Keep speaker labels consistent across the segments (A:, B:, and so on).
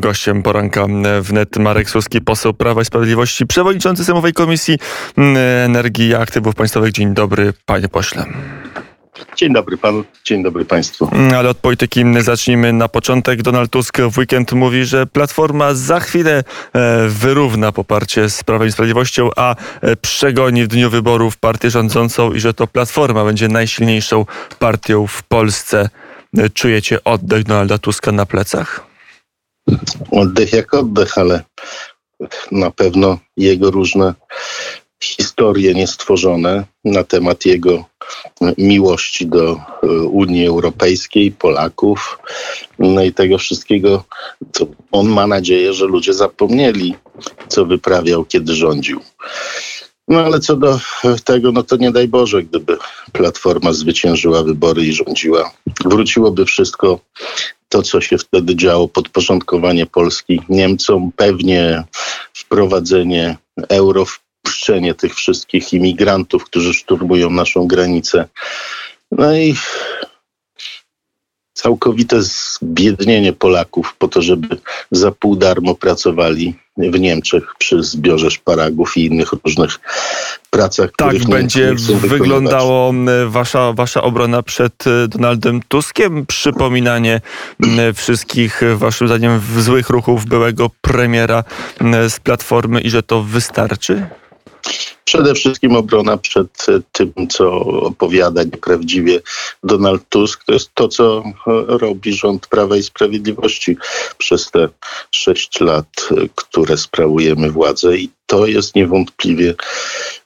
A: Gościem poranka wnet Marek Suski, poseł Prawa i Sprawiedliwości, przewodniczący Sejmowej Komisji Energii i Aktywów Państwowych. Dzień dobry, panie pośle.
B: Dzień dobry panu, dzień dobry państwu.
A: Ale od polityki zacznijmy na początek. Donald Tusk w weekend mówi, że Platforma za chwilę e, wyrówna poparcie z Prawem i Sprawiedliwością, a e, przegoni w dniu wyborów partię rządzącą i że to Platforma będzie najsilniejszą partią w Polsce. E, czujecie oddech Donalda Tuska na plecach?
B: Oddech jak oddech, ale na pewno jego różne historie niestworzone na temat jego miłości do e, Unii Europejskiej, Polaków, no i tego wszystkiego, co on ma nadzieję, że ludzie zapomnieli, co wyprawiał, kiedy rządził. No ale co do tego, no to nie daj Boże, gdyby Platforma zwyciężyła wybory i rządziła. Wróciłoby wszystko to, co się wtedy działo, podporządkowanie Polski Niemcom, pewnie wprowadzenie euro, wpuszczenie tych wszystkich imigrantów, którzy szturmują naszą granicę. No i całkowite zbiednienie Polaków po to, żeby za pół darmo pracowali w Niemczech przy zbiorze szparagów i innych różnych pracach.
A: Tak będzie wyglądało wasza, wasza obrona przed e, Donaldem Tuskiem. Przypominanie wszystkich, waszym zdaniem, złych ruchów byłego premiera z Platformy i że to wystarczy?
B: Przede wszystkim obrona przed tym, co opowiada nieprawdziwie Donald Tusk. To jest to, co robi rząd Prawa i Sprawiedliwości przez te sześć lat, które sprawujemy władzę. I to jest niewątpliwie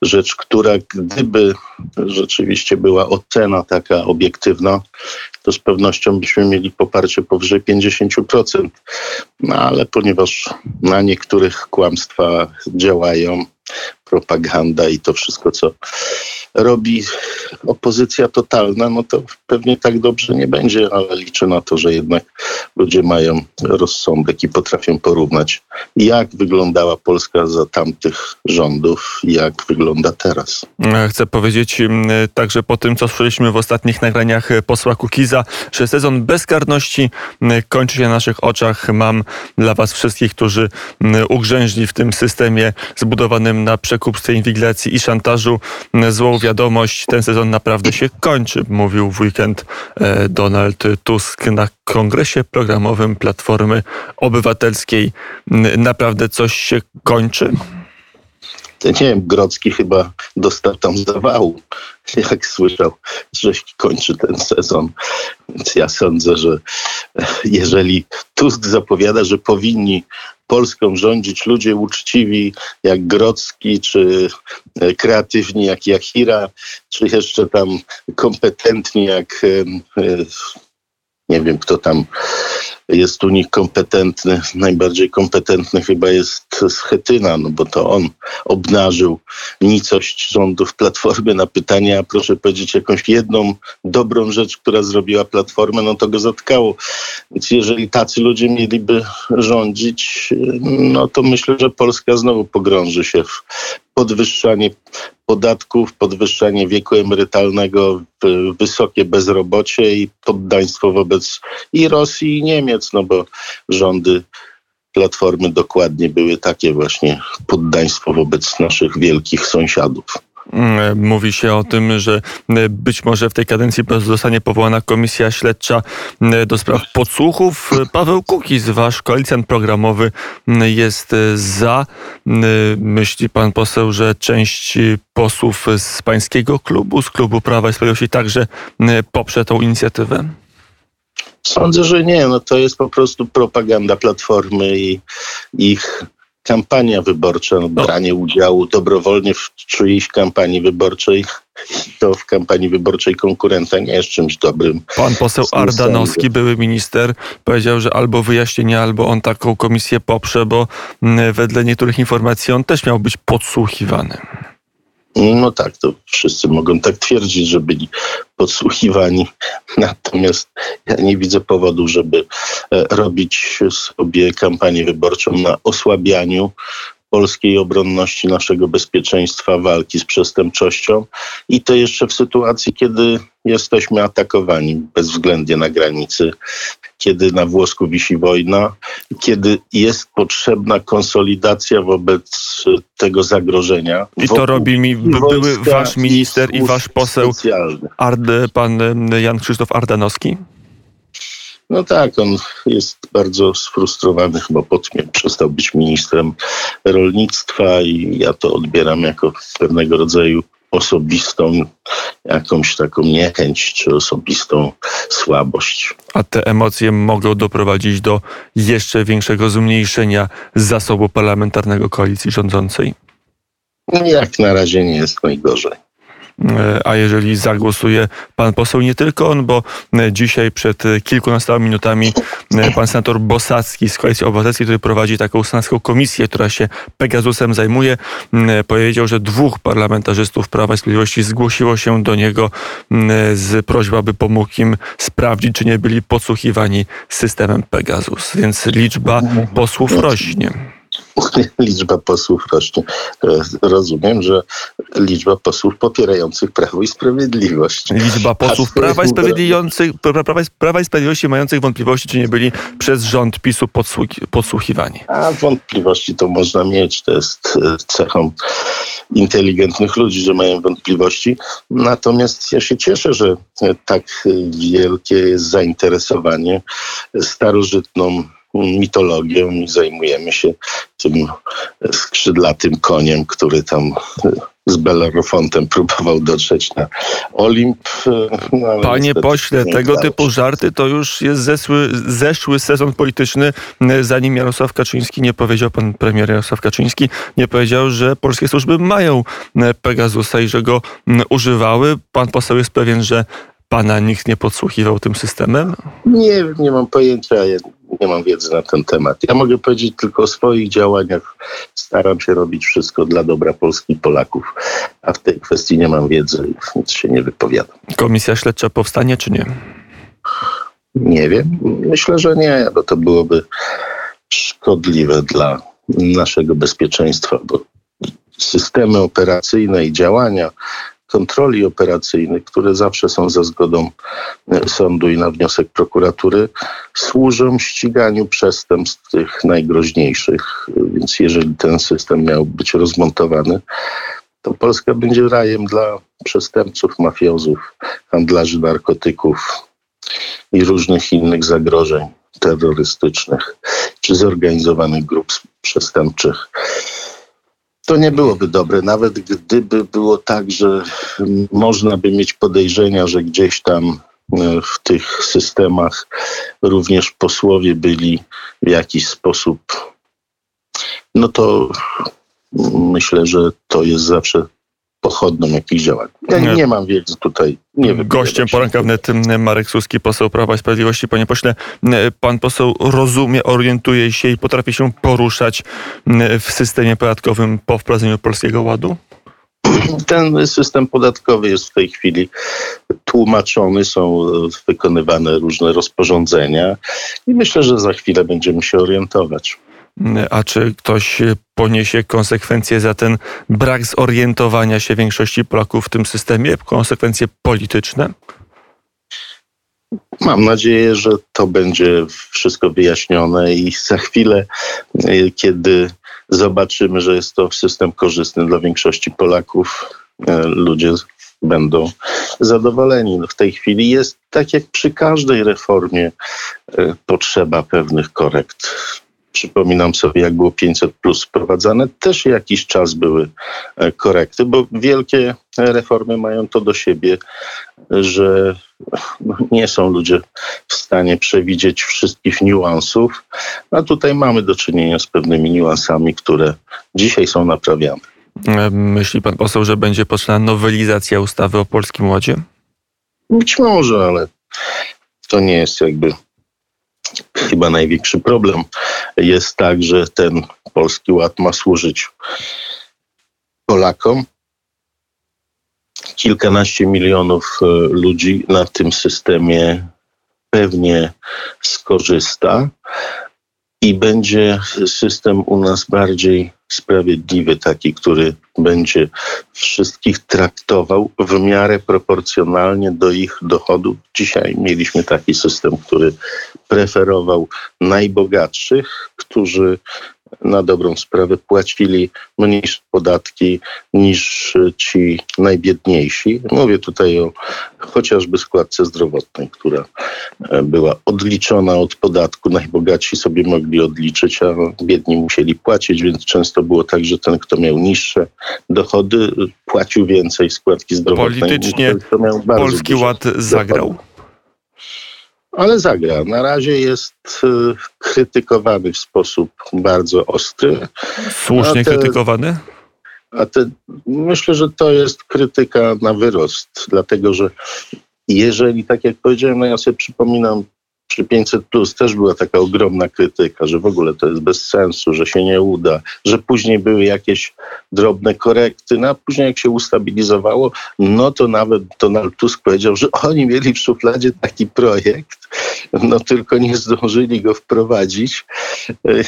B: rzecz, która gdyby rzeczywiście była ocena taka obiektywna, to z pewnością byśmy mieli poparcie powyżej 50%. No ale ponieważ na niektórych kłamstwa działają, propaganda i to wszystko, co robi opozycja totalna, no to pewnie tak dobrze nie będzie, ale liczę na to, że jednak ludzie mają rozsądek i potrafią porównać, jak wyglądała Polska za tamtych rządów, jak wygląda teraz.
A: Chcę powiedzieć także po tym, co słyszeliśmy w ostatnich nagraniach posła Kukiza, że sezon bezkarności kończy się na naszych oczach. Mam dla was wszystkich, którzy ugrzęźli w tym systemie zbudowanym na przekupstwie, inwigilacji i szantażu złą wiadomość. Ten sezon naprawdę się kończy, mówił w weekend e, Donald Tusk na kongresie programowym Platformy Obywatelskiej. Naprawdę coś się kończy?
B: nie wiem, Grodzki chyba dostał tam zawału, jak słyszał, że kończy ten sezon. Więc ja sądzę, że jeżeli Tusk zapowiada, że powinni Polską rządzić ludzie uczciwi jak Grodzki, czy e, kreatywni jak Jachira, czy jeszcze tam kompetentni jak e, nie wiem kto tam jest u nich kompetentny, najbardziej kompetentny chyba jest Schetyna, no bo to on obnażył nicość rządów Platformy na pytanie, a proszę powiedzieć jakąś jedną dobrą rzecz, która zrobiła Platformę, no to go zatkało. Więc jeżeli tacy ludzie mieliby rządzić, no to myślę, że Polska znowu pogrąży się w podwyższanie podatków, podwyższanie wieku emerytalnego, wysokie bezrobocie i poddaństwo wobec i Rosji, i Niemiec, no bo rządy Platformy dokładnie były takie właśnie poddaństwo wobec naszych wielkich sąsiadów.
A: Mm, mówi się o tym, że e, być może w tej kadencji zostanie powołana komisja śledcza e, do spraw podsłuchów. Paweł Kukiz, wasz koalicjant programowy, jest e, za. Myśli pan poseł, że część posłów z pańskiego klubu, z klubu Prawa i Sprawiedliwości także poprze tą inicjatywę?
B: Sądzę, że nie. No to jest po prostu propaganda Platformy i ich kampania wyborcza, no, branie udziału dobrowolnie w czyjejś kampanii wyborczej, to w kampanii wyborczej konkurenta nie jest czymś dobrym.
A: Pan poseł Ardanowski, były minister, powiedział, że albo wyjaśnienie, albo on taką komisję poprze, bo mm, wedle niektórych informacji on też miał być podsłuchiwany.
B: No tak, to wszyscy mogą tak twierdzić, że byli podsłuchiwani. Natomiast ja nie widzę powodu, żeby e, robić sobie kampanię wyborczą na osłabianiu polskiej obronności, naszego bezpieczeństwa, walki z przestępczością i to jeszcze w sytuacji, kiedy jesteśmy atakowani bezwzględnie na granicy, kiedy na włosku wisi wojna, kiedy jest potrzebna konsolidacja wobec tego zagrożenia.
A: I to robi mi były wasz minister i wasz poseł Ard, pan Jan Krzysztof Ardanowski?
B: No tak, on jest bardzo sfrustrowany, chyba po tym, jak przestał być ministrem rolnictwa i ja to odbieram jako pewnego rodzaju osobistą jakąś taką niechęć czy osobistą słabość.
A: A te emocje mogą doprowadzić do jeszcze większego zmniejszenia zasobu parlamentarnego koalicji rządzącej?
B: Jak na razie nie jest najgorzej.
A: E, a jeżeli zagłosuje pan poseł, nie tylko on, bo e, dzisiaj przed kilkunastoma minutami e, pan senator Bosacki z Koalicji Obywatelskiej, który prowadzi taką senacką komisję, która się Pegasusem zajmuje, powiedział, że dwóch parlamentarzystów Prawa i Sprawiedliwości zgłosiło się do niego z prośbą, aby pomógł im sprawdzić, czy nie byli podsłuchiwani systemem Pegasus. Więc liczba posłów rośnie.
B: liczba posłów rośnie. Rozumiem, że liczba posłów popierających Prawo i Sprawiedliwość.
A: Liczba posłów Prawa i, Sprawiedliwości, Prawa, Prawa i Sprawiedliwości mających wątpliwości, czy nie byli przez rząd PiSu podsłuchiwani.
B: A wątpliwości to można mieć. To jest e, cechą inteligentnych ludzi, że mają wątpliwości. Natomiast ja się cieszę, że tak wielkie jest zainteresowanie starożytną mitologią i zajmujemy się tym skrzydlatym koniem, który tam z Belerofontem próbował dotrzeć na Olimp.
A: No, Panie pośle, tego typu żarty to już jest zesły, zeszły sezon polityczny, zanim Jarosław Kaczyński nie powiedział, pan premier Jarosław Kaczyński nie powiedział, że polskie służby mają Pegasusa i że go używały. Pan poseł jest pewien, że pana nikt nie podsłuchiwał tym systemem?
B: Nie, nie mam pojęcia nie mam wiedzy na ten temat. Ja mogę powiedzieć tylko o swoich działaniach. Staram się robić wszystko dla dobra Polski i Polaków, a w tej kwestii nie mam wiedzy, więc się nie wypowiadam.
A: Komisja śledcza powstanie czy nie?
B: Nie wiem. Myślę, że nie, bo to byłoby szkodliwe dla naszego bezpieczeństwa, bo systemy operacyjne i działania kontroli operacyjnych, które zawsze są za zgodą e, sądu i na wniosek prokuratury, służą ściganiu przestępstw tych najgroźniejszych. Więc jeżeli ten system miał być rozmontowany, to Polska będzie rajem dla przestępców, mafiozów, handlarzy narkotyków i różnych innych zagrożeń terrorystycznych czy zorganizowanych grup przestępczych to nie byłoby dobre, nawet gdyby było tak, że można by mieć podejrzenia, że gdzieś tam e, w tych systemach również posłowie byli w jakiś sposób, no to myślę, że to jest zawsze pochodną jakichś działań. Ja nie, nie mam wiedzy tutaj. Nie
A: Gościem poranka wnet Marek Suski, poseł Prawa i Sprawiedliwości. Panie pośle, pan poseł rozumie, orientuje się i potrafi się poruszać w systemie podatkowym po wprowadzeniu Polskiego Ładu?
B: Ten system podatkowy jest w tej chwili tłumaczony, są wykonywane różne rozporządzenia i myślę, że za chwilę będziemy się orientować.
A: A czy ktoś poniesie konsekwencje za ten brak zorientowania się większości Polaków w tym systemie, konsekwencje polityczne?
B: Mam nadzieję, że to będzie wszystko wyjaśnione i za chwilę, e, kiedy zobaczymy, że jest to system korzystny dla większości Polaków, e, ludzie będą zadowoleni. No w tej chwili jest, tak jak przy każdej reformie, e, potrzeba pewnych korekt Przypominam sobie, jak było 500 plus wprowadzane, też jakiś czas były e, korekty, bo wielkie reformy mają to do siebie, że no, nie są ludzie w stanie przewidzieć wszystkich niuansów, a tutaj mamy do czynienia z pewnymi niuansami, które dzisiaj są naprawiane.
A: E, myśli pan poseł, że będzie potrzebna nowelizacja ustawy o Polskim Ładzie?
B: Być może, ale to nie jest jakby chyba największy problem jest tak, że ten polski ład ma służyć Polakom. Kilkanaście milionów e, ludzi na tym systemie pewnie skorzysta, i będzie system u nas bardziej sprawiedliwy, taki, który będzie wszystkich traktował w miarę proporcjonalnie do ich dochodów. Dzisiaj mieliśmy taki system, który preferował najbogatszych, którzy na dobrą sprawę płacili mniejsze podatki niż ci najbiedniejsi. Mówię tutaj o chociażby składce zdrowotnej, która e, była odliczona od podatku. Najbogatsi sobie mogli odliczyć, a biedni musieli płacić, więc często było tak, że ten, kto miał niższe dochody, płacił więcej składki zdrowotnej.
A: Politycznie Polski Ład zagrał. Dochody
B: ale zagra. Na razie jest y, krytykowany w sposób bardzo ostry.
A: Słusznie te, krytykowany?
B: A te, myślę, że to jest krytyka na wyrost, dlatego że jeżeli, tak jak powiedziałem, no ja sobie przypominam przy 500 plus też była taka ogromna krytyka, że w ogóle to jest bez sensu, że się nie uda, że później były jakieś drobne korekty, no a później jak się ustabilizowało, no to nawet Donald Tusk powiedział, że oni mieli w szufladzie taki projekt, no tylko nie zdążyli go wprowadzić.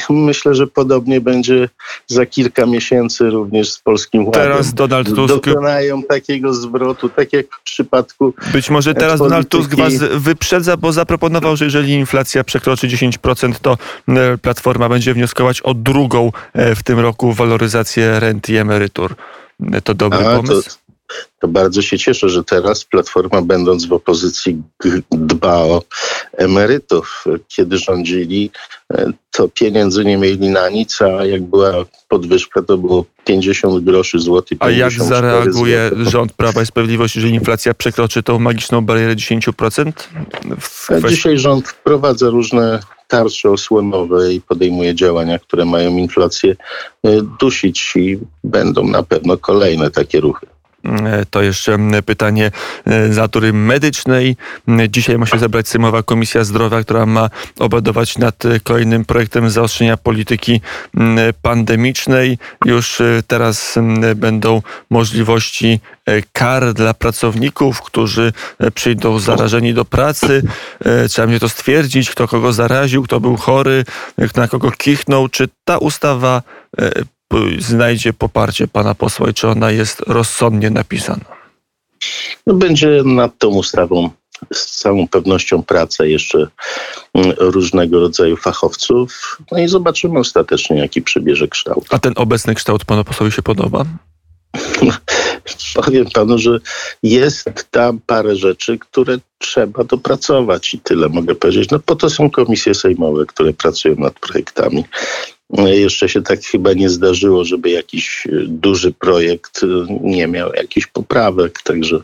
B: Myślę, że podobnie będzie za kilka miesięcy również z Polskim Ładem.
A: Teraz Donald Tusk...
B: Dokonają takiego zwrotu, tak jak w przypadku
A: Być może teraz polityki... Donald Tusk was wyprzedza, bo zaproponował, że jeżeli inflacja przekroczy 10%, to e, Platforma będzie wnioskować o drugą e, w tym roku waloryzację rent i emerytur. E, to dobry A, pomysł? To
B: to bardzo się cieszę, że teraz Platforma, będąc w opozycji, dba o emerytów. Kiedy rządzili, e, to pieniędzy nie mieli na nic, a jak była podwyżka, to było 50 groszy złotych.
A: A jak zareaguje zł. rząd Prawa i Sprawiedliwości, że inflacja przekroczy tą magiczną barierę 10%?
B: Kwestii... Dzisiaj rząd wprowadza różne tarcze osłonowe i podejmuje działania, które mają inflację e, dusić i będą na pewno kolejne takie ruchy.
A: E, to jeszcze pytanie e, z natury medycznej. Dzisiaj ma się zebrać Sejmowa Komisja Zdrowia, która ma obradować nad kolejnym projektem zaostrzenia polityki pandemicznej. Już e, teraz będą możliwości kar dla pracowników, którzy przyjdą zarażeni do pracy. Trzeba mnie to stwierdzić, kto kogo zaraził, kto był chory, na kogo kichnął. Czy ta ustawa znajdzie poparcie pana posła i czy ona jest rozsądnie napisana?
B: No będzie nad tą ustawą z całą pewnością pracę jeszcze mm, różnego rodzaju fachowców. No i zobaczymy ostatecznie, jaki przybierze kształt.
A: A ten obecny kształt panu posłowi się podoba?
B: Powiem panu, że jest tam parę rzeczy, które trzeba dopracować i tyle mogę powiedzieć. No po to są komisje sejmowe, które pracują nad projektami. Jeszcze się tak chyba nie zdarzyło, żeby jakiś duży projekt nie miał jakichś poprawek, także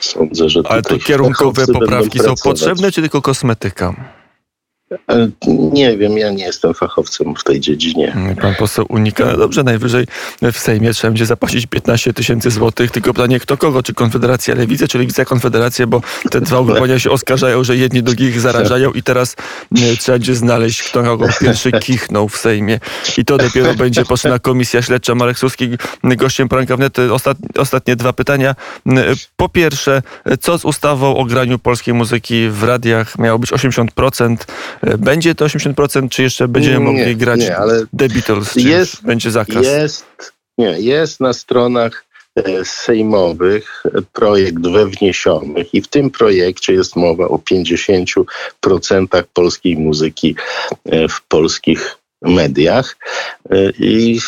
B: sądzę, że.
A: Ale to kierunkowe poprawki są potrzebne, czy tylko kosmetyka?
B: E, nie wiem, ja nie jestem fachowcem w tej dziedzinie.
A: Pan poseł unika. No dobrze, najwyżej w Sejmie trzeba będzie zapłacić 15 tysięcy złotych. Tylko pytanie, kto kogo? Czy Konfederacja Lewica, czy Lewica Konfederacja? Bo te dwa ugrupowania się oskarżają, że jedni drugich zarażają i teraz e, trzeba będzie znaleźć, kto kogo pierwszy kichnął w Sejmie. I to dopiero będzie potrzebna komisja śledcza. Marek Suski, gościem poranka wnet. Ostat, ostatnie dwa pytania. Po pierwsze, co z ustawą o graniu polskiej muzyki w radiach? Miało być 80%. Będzie to 80%, czy jeszcze będziemy mogli nie, grać nie, ale The Beatles? Jest, będzie zakaz?
B: Jest, nie, jest na stronach e, sejmowych projekt we wniesionych i w tym projekcie jest mowa o 50% polskiej muzyki e, w polskich mediach e, i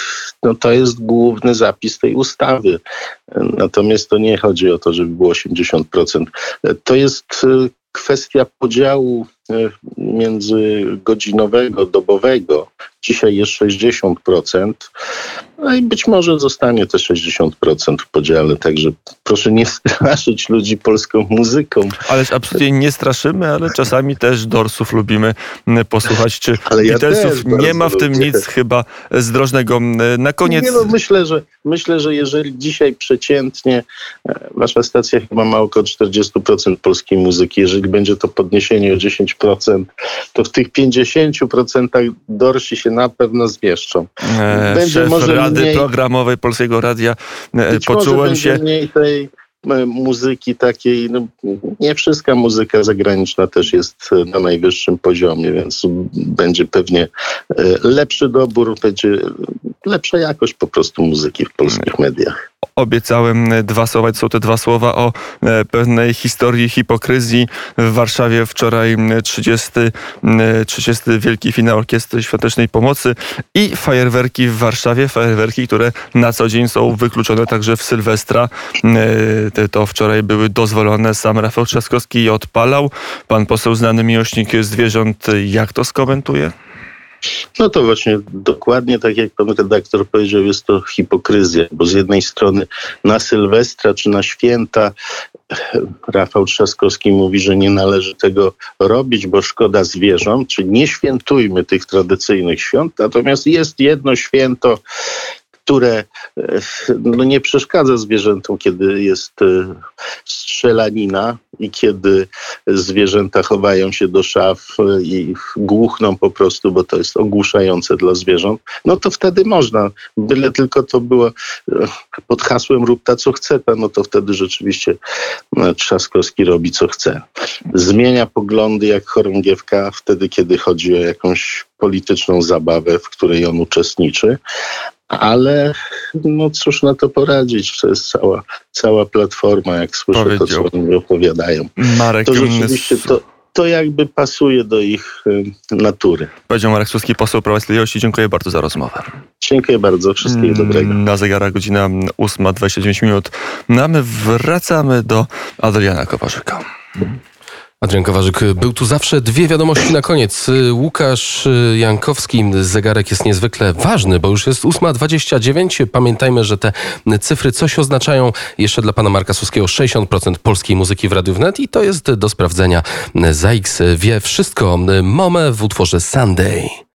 B: no, to jest główny zapis tej ustawy. Natomiast to nie chodzi o to, żeby było 80%. To jest kwestia podziału międzygodzinowego, dobowego. Dzisiaj jest 60%, no i być może zostanie te 60% w podziale, także proszę nie straszyć ludzi polską muzyką.
A: Ależ absolutnie nie straszymy, ale czasami też dorsów lubimy posłuchać, czy ale ja. Nie ma w tym lubię. nic chyba zdrożnego. Na koniec...
B: Nie no, myślę, że, myślę, że jeżeli dzisiaj przeciętnie e, wasza stacja chyba ma około 40% polskiej muzyki, jeżeli będzie to podniesienie o 10%, to w tych 50% dorsi się na pewno zmieszczą.
A: E, Będzie może Rady mniej, Programowej Polskiego Radia e, poczułem się...
B: mniej tej e, muzyki takiej, no, nie wszystka muzyka zagraniczna też jest na najwyższym poziomie, więc będzie pewnie lepszy dobór, będzie lepsza jakość po prostu muzyki w polskich mediach
A: obiecałem dwa słowa. To są te dwa słowa o e, pewnej historii hipokryzji. W Warszawie wczoraj 30, 30 wielki finał Orkiestry Świątecznej Pomocy i fajerwerki w Warszawie. Fajerwerki, które na co dzień są wykluczone także w Sylwestra. E, to wczoraj były dozwolone. Sam Rafał Trzaskowski je odpalał. Pan poseł znany miłośnik zwierząt, jak to skomentuje?
B: No to właśnie dokładnie tak jak pan redaktor powiedział, jest to hipokryzja, bo z jednej strony na Sylwestra czy na święta Rafał Trzaskowski mówi, że nie należy tego robić, bo szkoda zwierząt, czy nie świętujmy tych tradycyjnych świąt, natomiast jest jedno święto, które e, no, nie przeszkadza zwierzętom, kiedy jest e, strzelanina i kiedy zwierzęta chowają się do szaf e, i głuchną po prostu, bo to jest ogłuszające dla zwierząt, no to wtedy można. Byle tylko to było pod hasłem rób ta co chce, no to wtedy rzeczywiście Trzaskowski robi co chce. Zmienia poglądy jak chorągiewka wtedy, kiedy chodzi o jakąś polityczną zabawę, w której on uczestniczy, ale no cóż na to poradzić, to jest cała, cała platforma, jak słyszę to, co oni opowiadają. Marek, to rzeczywiście to, to jakby pasuje do ich y, natury.
A: Powiedział Marek Suski, poseł Prawa Sprawiedliwości. Dziękuję bardzo za rozmowę.
B: Dziękuję bardzo. Wszystkiego mm, dobrego.
A: Na zegarach godzina 8.29 minut. No a my wracamy do Adriana Kowarzyka.
C: Adrian Kowarzyk był tu zawsze. Dwie wiadomości na koniec. Łukasz Jankowski, zegarek jest niezwykle ważny, bo już jest 8.29. Pamiętajmy, że te cyfry coś oznaczają. Jeszcze dla pana Marka Suskiego 60% polskiej muzyki w Radiu Wnet i to jest do sprawdzenia. Zajks wie wszystko. Momę w utworze Sunday.